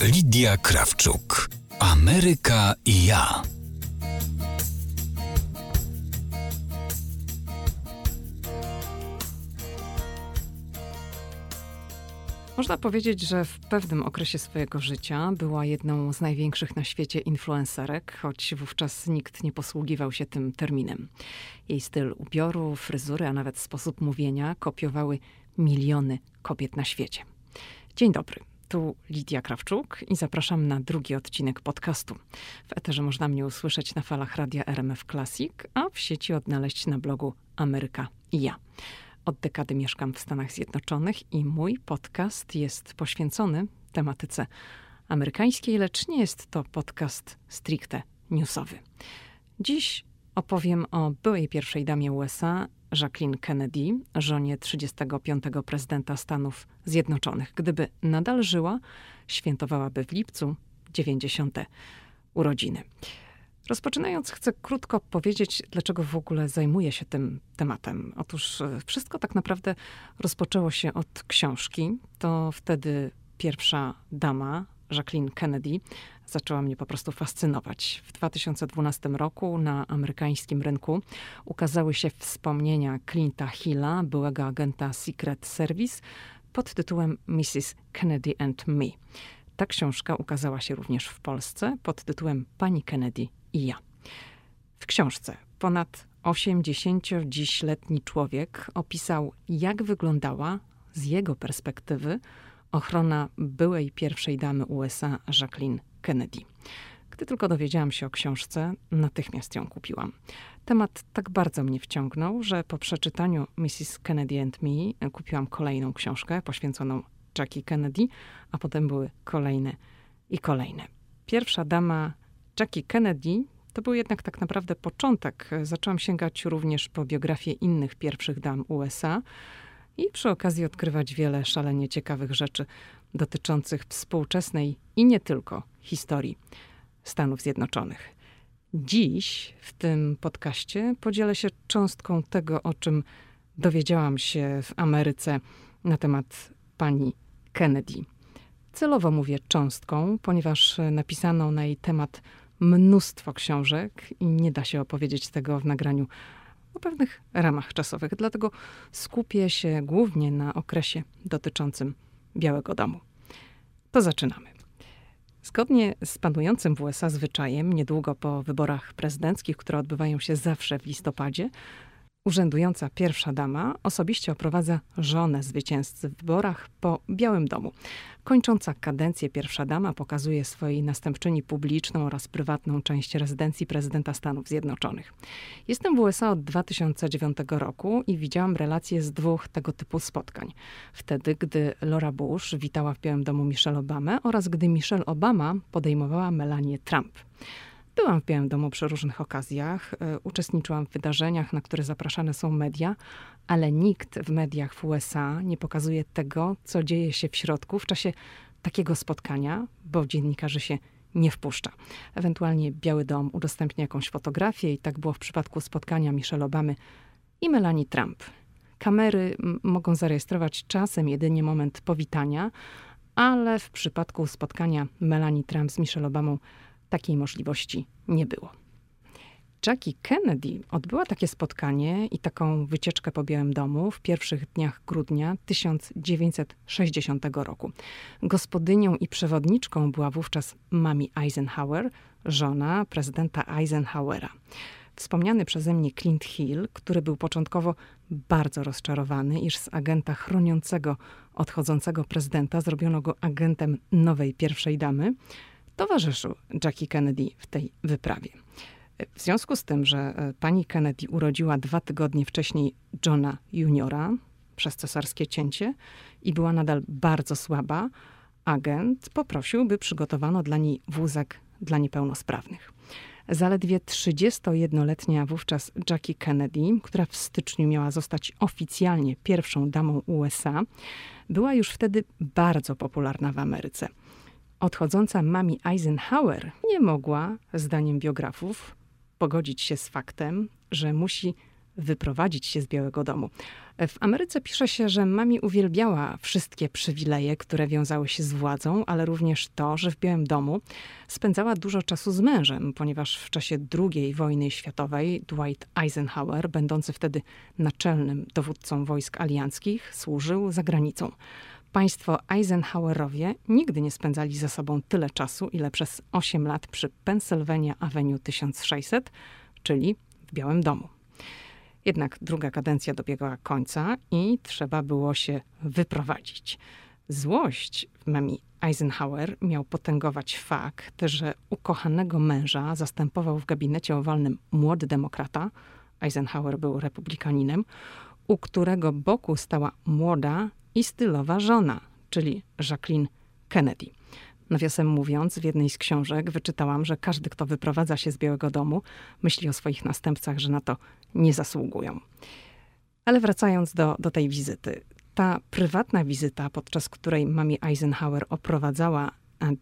Lidia Krawczuk. Ameryka i ja. Można powiedzieć, że w pewnym okresie swojego życia była jedną z największych na świecie influencerek, choć wówczas nikt nie posługiwał się tym terminem. Jej styl ubioru, fryzury, a nawet sposób mówienia kopiowały miliony kobiet na świecie. Dzień dobry. Tu Lidia Krawczuk i zapraszam na drugi odcinek podcastu. W eterze można mnie usłyszeć na falach radia RMF Classic, a w sieci odnaleźć na blogu Ameryka i ja. Od dekady mieszkam w Stanach Zjednoczonych i mój podcast jest poświęcony tematyce amerykańskiej, lecz nie jest to podcast stricte newsowy. Dziś opowiem o byłej pierwszej damie USA, Jacqueline Kennedy, żonie 35. prezydenta Stanów Zjednoczonych. Gdyby nadal żyła, świętowałaby w lipcu 90. urodziny. Rozpoczynając, chcę krótko powiedzieć, dlaczego w ogóle zajmuję się tym tematem. Otóż e, wszystko tak naprawdę rozpoczęło się od książki. To wtedy pierwsza dama, Jacqueline Kennedy, zaczęła mnie po prostu fascynować. W 2012 roku na amerykańskim rynku ukazały się wspomnienia Clint'a Hilla, byłego agenta Secret Service, pod tytułem Mrs. Kennedy and Me. Ta książka ukazała się również w Polsce pod tytułem Pani Kennedy i ja. W książce ponad 80 dziś-letni człowiek opisał, jak wyglądała z jego perspektywy ochrona byłej pierwszej damy USA Jacqueline Kennedy. Gdy tylko dowiedziałam się o książce, natychmiast ją kupiłam. Temat tak bardzo mnie wciągnął, że po przeczytaniu Mrs. Kennedy and Me kupiłam kolejną książkę poświęconą Jackie Kennedy, a potem były kolejne i kolejne. Pierwsza dama Jackie Kennedy to był jednak tak naprawdę początek. Zaczęłam sięgać również po biografię innych pierwszych dam USA i przy okazji odkrywać wiele szalenie ciekawych rzeczy dotyczących współczesnej i nie tylko historii Stanów Zjednoczonych. Dziś w tym podcaście podzielę się cząstką tego, o czym dowiedziałam się w Ameryce na temat pani Kennedy. Celowo mówię cząstką, ponieważ napisano na jej temat mnóstwo książek i nie da się opowiedzieć tego w nagraniu o pewnych ramach czasowych. Dlatego skupię się głównie na okresie dotyczącym Białego Domu. To zaczynamy. Zgodnie z panującym w USA zwyczajem, niedługo po wyborach prezydenckich, które odbywają się zawsze w listopadzie, Urzędująca pierwsza dama osobiście oprowadza żonę zwycięzcy w wyborach po Białym Domu. Kończąca kadencję pierwsza dama pokazuje swojej następczyni publiczną oraz prywatną część rezydencji prezydenta Stanów Zjednoczonych. Jestem w USA od 2009 roku i widziałam relacje z dwóch tego typu spotkań. Wtedy, gdy Laura Bush witała w Białym Domu Michelle Obamę oraz gdy Michelle Obama podejmowała Melanie Trump. Byłam w Białym Domu przy różnych okazjach, e, uczestniczyłam w wydarzeniach, na które zapraszane są media, ale nikt w mediach w USA nie pokazuje tego, co dzieje się w środku w czasie takiego spotkania, bo dziennikarzy się nie wpuszcza. Ewentualnie Biały Dom udostępnia jakąś fotografię i tak było w przypadku spotkania Michelle Obamy i Melanie Trump. Kamery mogą zarejestrować czasem jedynie moment powitania, ale w przypadku spotkania Melanie Trump z Michelle Obamą takiej możliwości nie było. Jackie Kennedy odbyła takie spotkanie i taką wycieczkę po Białym Domu w pierwszych dniach grudnia 1960 roku. Gospodynią i przewodniczką była wówczas Mami Eisenhower, żona prezydenta Eisenhowera. Wspomniany przeze mnie Clint Hill, który był początkowo bardzo rozczarowany, iż z agenta chroniącego odchodzącego prezydenta zrobiono go agentem nowej pierwszej damy, towarzyszył Jackie Kennedy w tej wyprawie. W związku z tym, że e, pani Kennedy urodziła dwa tygodnie wcześniej Johna Juniora przez cesarskie cięcie i była nadal bardzo słaba, agent poprosił, by przygotowano dla niej wózek dla niepełnosprawnych. Zaledwie 31-letnia wówczas Jackie Kennedy, która w styczniu miała zostać oficjalnie pierwszą damą USA, była już wtedy bardzo popularna w Ameryce odchodząca mami Eisenhower nie mogła, zdaniem biografów, pogodzić się z faktem, że musi wyprowadzić się z Białego Domu. W Ameryce pisze się, że mami uwielbiała wszystkie przywileje, które wiązały się z władzą, ale również to, że w Białym Domu spędzała dużo czasu z mężem, ponieważ w czasie II wojny światowej Dwight Eisenhower, będący wtedy naczelnym dowódcą wojsk alianckich, służył za granicą. Państwo Eisenhowerowie nigdy nie spędzali ze sobą tyle czasu, ile przez 8 lat przy Pennsylvania Avenue 1600, czyli w Białym Domu. Jednak druga kadencja dobiegła końca i trzeba było się wyprowadzić. Złość mami Eisenhower miał potęgować fakt, że ukochanego męża zastępował w gabinecie owalnym młody demokrata, Eisenhower był republikaninem, u którego boku stała młoda i stylowa żona, czyli Jacqueline Kennedy. Nawiasem mówiąc, w jednej z książek wyczytałam, że każdy, kto wyprowadza się z Białego Domu, myśli o swoich następcach, że na to nie zasługują. Ale wracając do, do tej wizyty. Ta prywatna wizyta, podczas której mami Eisenhower oprowadzała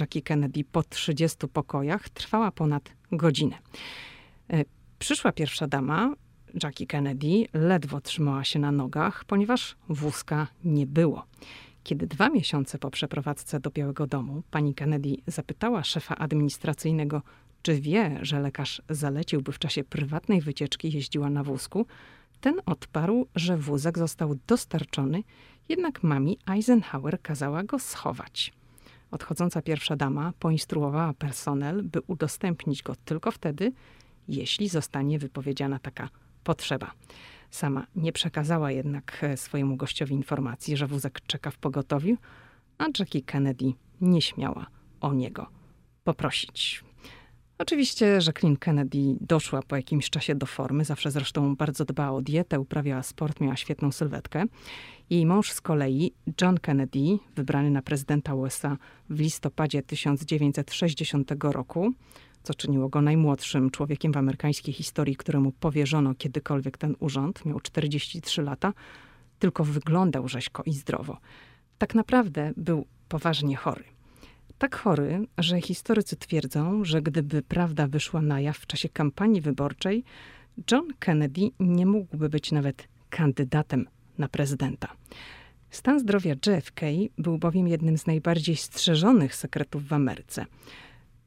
Jackie Kennedy po 30 pokojach, trwała ponad godzinę. E, przyszła pierwsza dama, Jackie Kennedy, ledwo trzymała się na nogach, ponieważ wózka nie było. Kiedy dwa miesiące po przeprowadzce do Białego Domu pani Kennedy zapytała szefa administracyjnego, czy wie, że lekarz zaleciłby w czasie prywatnej wycieczki jeździła na wózku, ten odparł, że wózek został dostarczony, jednak mami Eisenhower kazała go schować. Odchodząca pierwsza dama poinstruowała personel, by udostępnić go tylko wtedy, jeśli zostanie wypowiedziana taka potrzeba. Sama nie przekazała jednak e, swojemu gościowi informacji, że wózek czeka w pogotowiu, a Jackie Kennedy nie śmiała o niego poprosić. Oczywiście Jacqueline Kennedy doszła po jakimś czasie do formy, zawsze zresztą bardzo dbała o dietę, uprawiała sport, miała świetną sylwetkę. Jej mąż z kolei, John Kennedy, wybrany na prezydenta USA w listopadzie 1960 roku, co czyniło go najmłodszym człowiekiem w amerykańskiej historii, któremu powierzono kiedykolwiek ten urząd. Miał 43 lata, tylko wyglądał rzeźko i zdrowo. Tak naprawdę był poważnie chory. Tak chory, że historycy twierdzą, że gdyby prawda wyszła na jaw w czasie kampanii wyborczej, John Kennedy nie mógłby być nawet kandydatem na prezydenta. Stan zdrowia JFK był bowiem jednym z najbardziej strzeżonych sekretów w Ameryce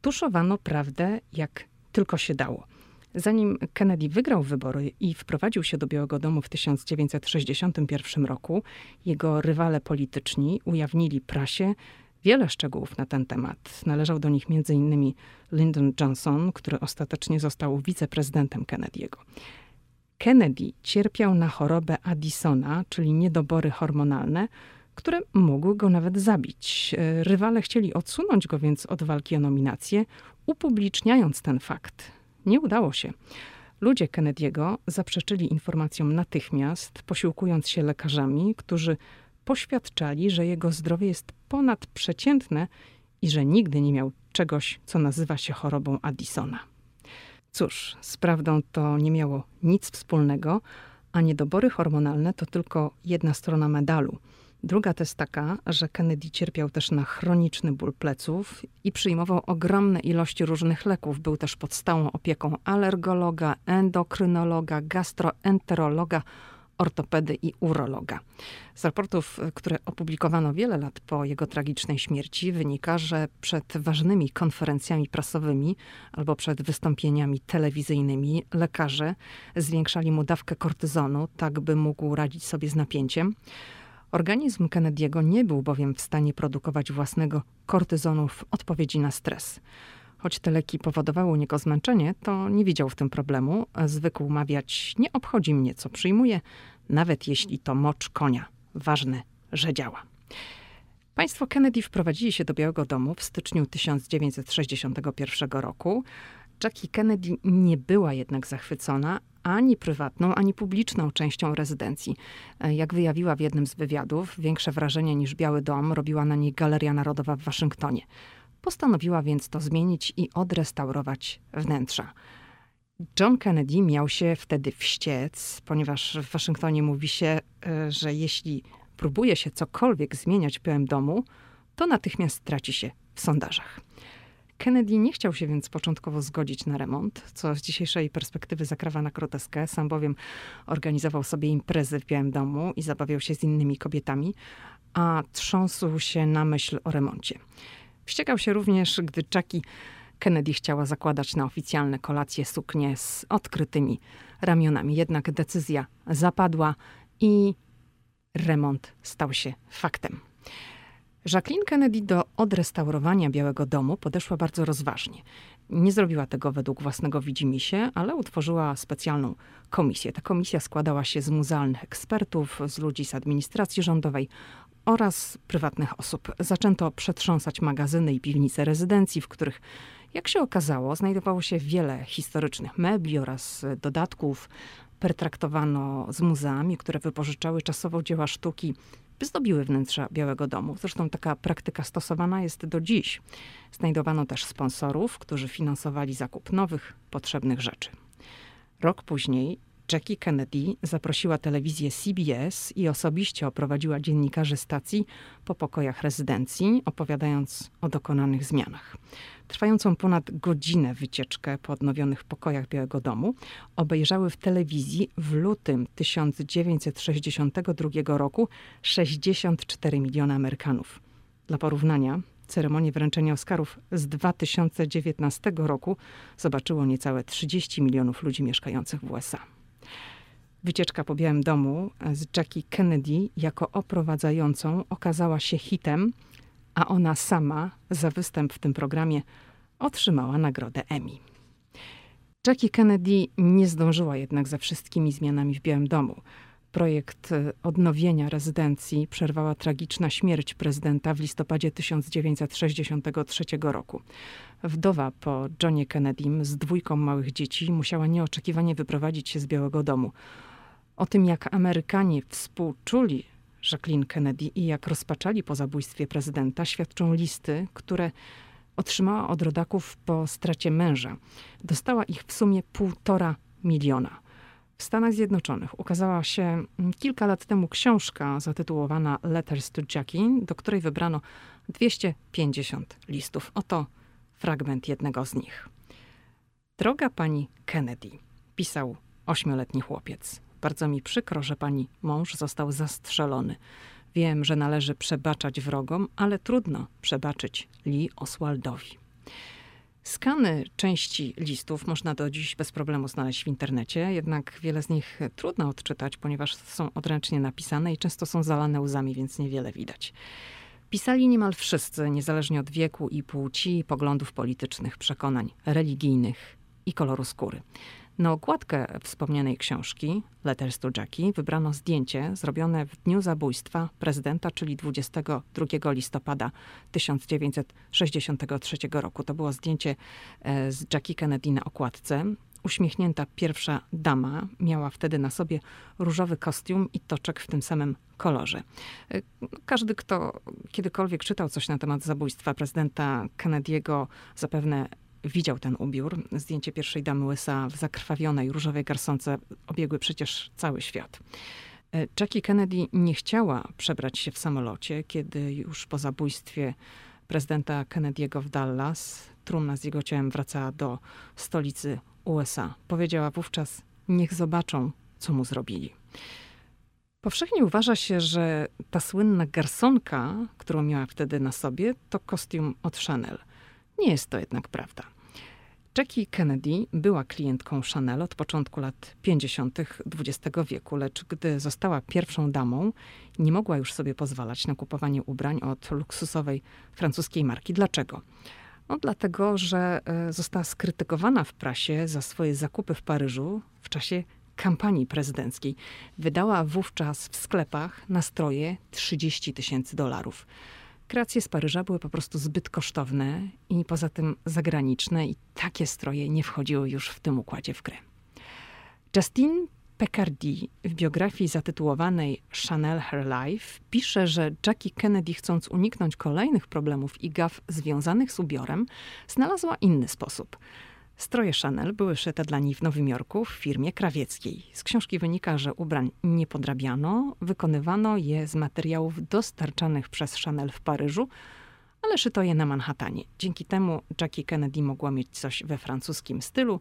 tuszowano prawdę jak tylko się dało. Zanim Kennedy wygrał wybory i wprowadził się do Białego Domu w 1961 roku, jego rywale polityczni ujawnili prasie wiele szczegółów na ten temat. Należał do nich m.in. Lyndon Johnson, który ostatecznie został wiceprezydentem Kennedy'ego. Kennedy cierpiał na chorobę Addisona, czyli niedobory hormonalne, które mogły go nawet zabić. E, rywale chcieli odsunąć go więc od walki o nominację, upubliczniając ten fakt. Nie udało się. Ludzie Kennedy'ego zaprzeczyli informacjom natychmiast, posiłkując się lekarzami, którzy poświadczali, że jego zdrowie jest ponadprzeciętne i że nigdy nie miał czegoś, co nazywa się chorobą Addisona. Cóż, z prawdą to nie miało nic wspólnego, a niedobory hormonalne to tylko jedna strona medalu – Druga to jest taka, że Kennedy cierpiał też na chroniczny ból pleców i przyjmował ogromne ilości różnych leków. Był też pod stałą opieką alergologa, endokrynologa, gastroenterologa, ortopedy i urologa. Z raportów, które opublikowano wiele lat po jego tragicznej śmierci, wynika, że przed ważnymi konferencjami prasowymi albo przed wystąpieniami telewizyjnymi lekarze zwiększali mu dawkę kortyzonu, tak by mógł radzić sobie z napięciem. Organizm Kennedy'ego nie był bowiem w stanie produkować własnego kortyzonu w odpowiedzi na stres. Choć te leki powodowały u niego zmęczenie, to nie widział w tym problemu. Zwykł mawiać: Nie obchodzi mnie, co przyjmuję, nawet jeśli to mocz konia. Ważne, że działa. Państwo Kennedy wprowadzili się do Białego Domu w styczniu 1961 roku. Jackie Kennedy nie była jednak zachwycona ani prywatną, ani publiczną częścią rezydencji. E, jak wyjawiła w jednym z wywiadów, większe wrażenie niż Biały Dom robiła na niej Galeria Narodowa w Waszyngtonie. Postanowiła więc to zmienić i odrestaurować wnętrza. John Kennedy miał się wtedy wściec, ponieważ w Waszyngtonie mówi się, e, że jeśli próbuje się cokolwiek zmieniać Białym Domu, to natychmiast traci się w sondażach. Kennedy nie chciał się więc początkowo zgodzić na remont, co z dzisiejszej perspektywy zakrawa na groteskę. Sam bowiem organizował sobie imprezy w Białym Domu i zabawiał się z innymi kobietami, a trząsł się na myśl o remoncie. Wściekał się również, gdy Jackie Kennedy chciała zakładać na oficjalne kolacje suknie z odkrytymi ramionami. Jednak decyzja zapadła i remont stał się faktem. Jacqueline Kennedy do odrestaurowania Białego Domu podeszła bardzo rozważnie. Nie zrobiła tego według własnego widzimisię, ale utworzyła specjalną komisję. Ta komisja składała się z muzealnych ekspertów, z ludzi z administracji rządowej oraz prywatnych osób. Zaczęto przetrząsać magazyny i piwnice rezydencji, w których, jak się okazało, znajdowało się wiele historycznych mebli oraz dodatków. Pertraktowano z muzeami, które wypożyczały czasowo dzieła sztuki zdobiły wnętrza Białego Domu. Zresztą taka praktyka stosowana jest do dziś. Znajdowano też sponsorów, którzy finansowali zakup nowych, potrzebnych rzeczy. Rok później Jackie Kennedy zaprosiła telewizję CBS i osobiście oprowadziła dziennikarzy stacji po pokojach rezydencji, opowiadając o dokonanych zmianach. Trwającą ponad godzinę wycieczkę po odnowionych pokojach Białego Domu obejrzały w telewizji w lutym 1962 roku 64 miliony Amerykanów. Dla porównania, ceremonię wręczenia Oscarów z 2019 roku zobaczyło niecałe 30 milionów ludzi mieszkających w USA. Wycieczka po Białym Domu z Jackie Kennedy jako oprowadzającą okazała się hitem, a ona sama za występ w tym programie otrzymała nagrodę Emmy. Jackie Kennedy nie zdążyła jednak za wszystkimi zmianami w Białym Domu. Projekt e, odnowienia rezydencji przerwała tragiczna śmierć prezydenta w listopadzie 1963 roku. Wdowa po Johnie Kennedym z dwójką małych dzieci musiała nieoczekiwanie wyprowadzić się z Białego Domu. O tym, jak Amerykanie współczuli Jacqueline Kennedy i jak rozpaczali po zabójstwie prezydenta, świadczą listy, które otrzymała od rodaków po stracie męża. Dostała ich w sumie półtora miliona. W Stanach Zjednoczonych ukazała się kilka lat temu książka zatytułowana Letters to Jackie, do której wybrano 250 listów. Oto fragment jednego z nich. Droga pani Kennedy, pisał ośmioletni chłopiec. Bardzo mi przykro, że pani mąż został zastrzelony. Wiem, że należy przebaczać wrogom, ale trudno przebaczyć Lee Oswaldowi. Skany części listów można do dziś bez problemu znaleźć w internecie, jednak wiele z nich trudno odczytać, ponieważ są odręcznie napisane i często są zalane łzami, więc niewiele widać. Pisali niemal wszyscy, niezależnie od wieku i płci, poglądów politycznych, przekonań religijnych i koloru skóry. Na okładkę wspomnianej książki, Letters to Jackie, wybrano zdjęcie zrobione w dniu zabójstwa prezydenta, czyli 22 listopada 1963 roku. To było zdjęcie e, z Jackie Kennedy na okładce. Uśmiechnięta pierwsza dama miała wtedy na sobie różowy kostium i toczek w tym samym kolorze. E, każdy, kto kiedykolwiek czytał coś na temat zabójstwa prezydenta Kennedy'ego, zapewne widział ten ubiór. Zdjęcie pierwszej damy USA w zakrwawionej różowej garsonce obiegły przecież cały świat. E, Jackie Kennedy nie chciała przebrać się w samolocie, kiedy już po zabójstwie prezydenta Kennedy'ego w Dallas trumna z jego ciałem wracała do stolicy USA. Powiedziała wówczas: Niech zobaczą, co mu zrobili. Powszechnie uważa się, że ta słynna garsonka, którą miała wtedy na sobie, to kostium od Chanel. Nie jest to jednak prawda. Jackie Kennedy była klientką Chanel od początku lat 50. XX wieku, lecz gdy została pierwszą damą, nie mogła już sobie pozwalać na kupowanie ubrań od luksusowej francuskiej marki. Dlaczego? No, dlatego, że e, została skrytykowana w prasie za swoje zakupy w Paryżu w czasie kampanii prezydenckiej. Wydała wówczas w sklepach na stroje 30 tysięcy dolarów. Kreacje z Paryża były po prostu zbyt kosztowne i poza tym zagraniczne i takie stroje nie wchodziły już w tym układzie w grę. Justine Pecardy w biografii zatytułowanej Chanel Her Life pisze, że Jackie Kennedy chcąc uniknąć kolejnych problemów i gaf związanych z ubiorem, znalazła inny sposób – Stroje Chanel były szyte dla niej w Nowym Jorku w firmie krawieckiej. Z książki wynika, że ubrań nie podrabiano, wykonywano je z materiałów dostarczanych przez Chanel w Paryżu, ale szyto je na Manhattanie. Dzięki temu Jackie Kennedy mogła mieć coś we francuskim stylu,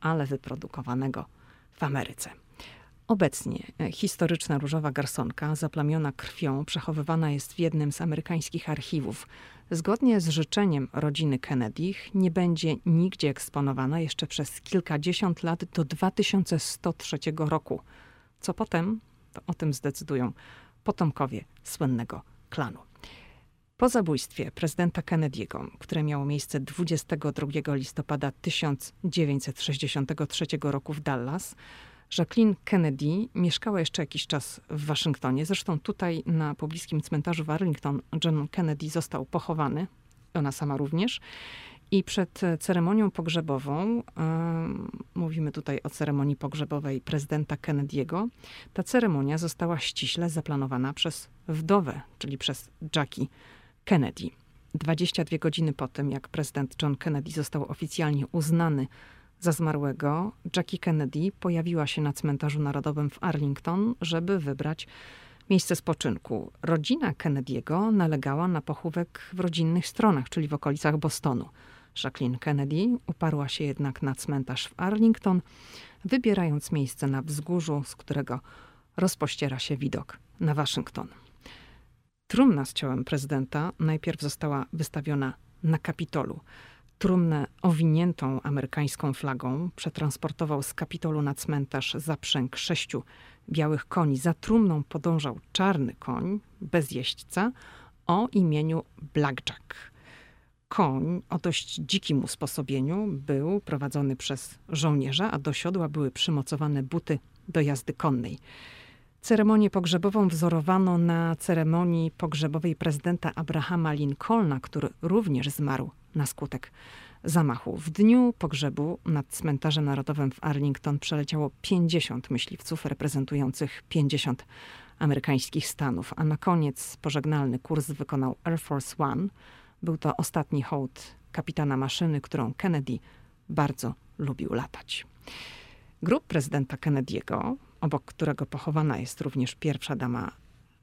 ale wyprodukowanego w Ameryce. Obecnie historyczna różowa garsonka zaplamiona krwią przechowywana jest w jednym z amerykańskich archiwów. Zgodnie z życzeniem rodziny Kennedy nie będzie nigdzie eksponowana jeszcze przez kilkadziesiąt lat do 2103 roku. Co potem? To o tym zdecydują potomkowie słynnego klanu. Po zabójstwie prezydenta Kennedy'ego, które miało miejsce 22 listopada 1963 roku w Dallas, Jacqueline Kennedy mieszkała jeszcze jakiś czas w Waszyngtonie. Zresztą tutaj na pobliskim cmentarzu w Arlington John Kennedy został pochowany, ona sama również. I przed ceremonią pogrzebową, yy, mówimy tutaj o ceremonii pogrzebowej prezydenta Kennedy'ego, ta ceremonia została ściśle zaplanowana przez wdowę, czyli przez Jackie Kennedy. 22 godziny po tym, jak prezydent John Kennedy został oficjalnie uznany za zmarłego, Jackie Kennedy pojawiła się na cmentarzu narodowym w Arlington, żeby wybrać miejsce spoczynku. Rodzina Kennedy'ego nalegała na pochówek w rodzinnych stronach, czyli w okolicach Bostonu. Jacqueline Kennedy uparła się jednak na cmentarz w Arlington, wybierając miejsce na wzgórzu, z którego rozpościera się widok na Waszyngton. Trumna z ciałem prezydenta najpierw została wystawiona na Kapitolu. Trumnę owiniętą amerykańską flagą przetransportował z Kapitolu na cmentarz zaprzęg sześciu białych koni. Za trumną podążał czarny koń, bez jeźdźca, o imieniu Blackjack. Koń o dość dzikim usposobieniu był prowadzony przez żołnierza, a do siodła były przymocowane buty do jazdy konnej. Ceremonię pogrzebową wzorowano na ceremonii pogrzebowej prezydenta Abrahama Lincolna, który również zmarł na skutek zamachu. W dniu pogrzebu nad cmentarzem narodowym w Arlington przeleciało 50 myśliwców reprezentujących 50 amerykańskich stanów, a na koniec pożegnalny kurs wykonał Air Force One. Był to ostatni hołd kapitana maszyny, którą Kennedy bardzo lubił latać. Grób prezydenta Kennedy'ego obok którego pochowana jest również pierwsza dama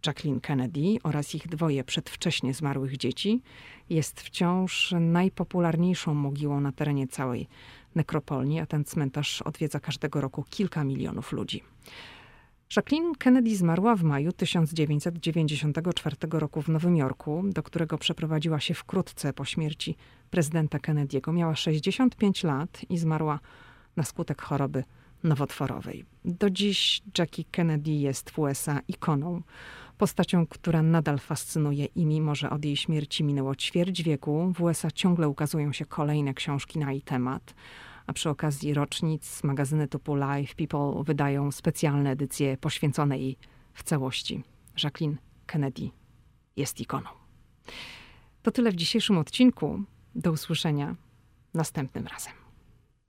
Jacqueline Kennedy oraz ich dwoje przedwcześnie zmarłych dzieci, jest wciąż najpopularniejszą mogiłą na terenie całej nekropolii, a ten cmentarz odwiedza każdego roku kilka milionów ludzi. Jacqueline Kennedy zmarła w maju 1994 roku w Nowym Jorku, do którego przeprowadziła się wkrótce po śmierci prezydenta Kennedy'ego. Miała 65 lat i zmarła na skutek choroby nowotworowej. Do dziś Jackie Kennedy jest w USA ikoną, postacią, która nadal fascynuje i mimo, że od jej śmierci minęło ćwierć wieku, w USA ciągle ukazują się kolejne książki na jej temat. A przy okazji rocznic magazyny typu Life People wydają specjalne edycje poświęcone jej w całości. Jacqueline Kennedy jest ikoną. To tyle w dzisiejszym odcinku. Do usłyszenia następnym razem.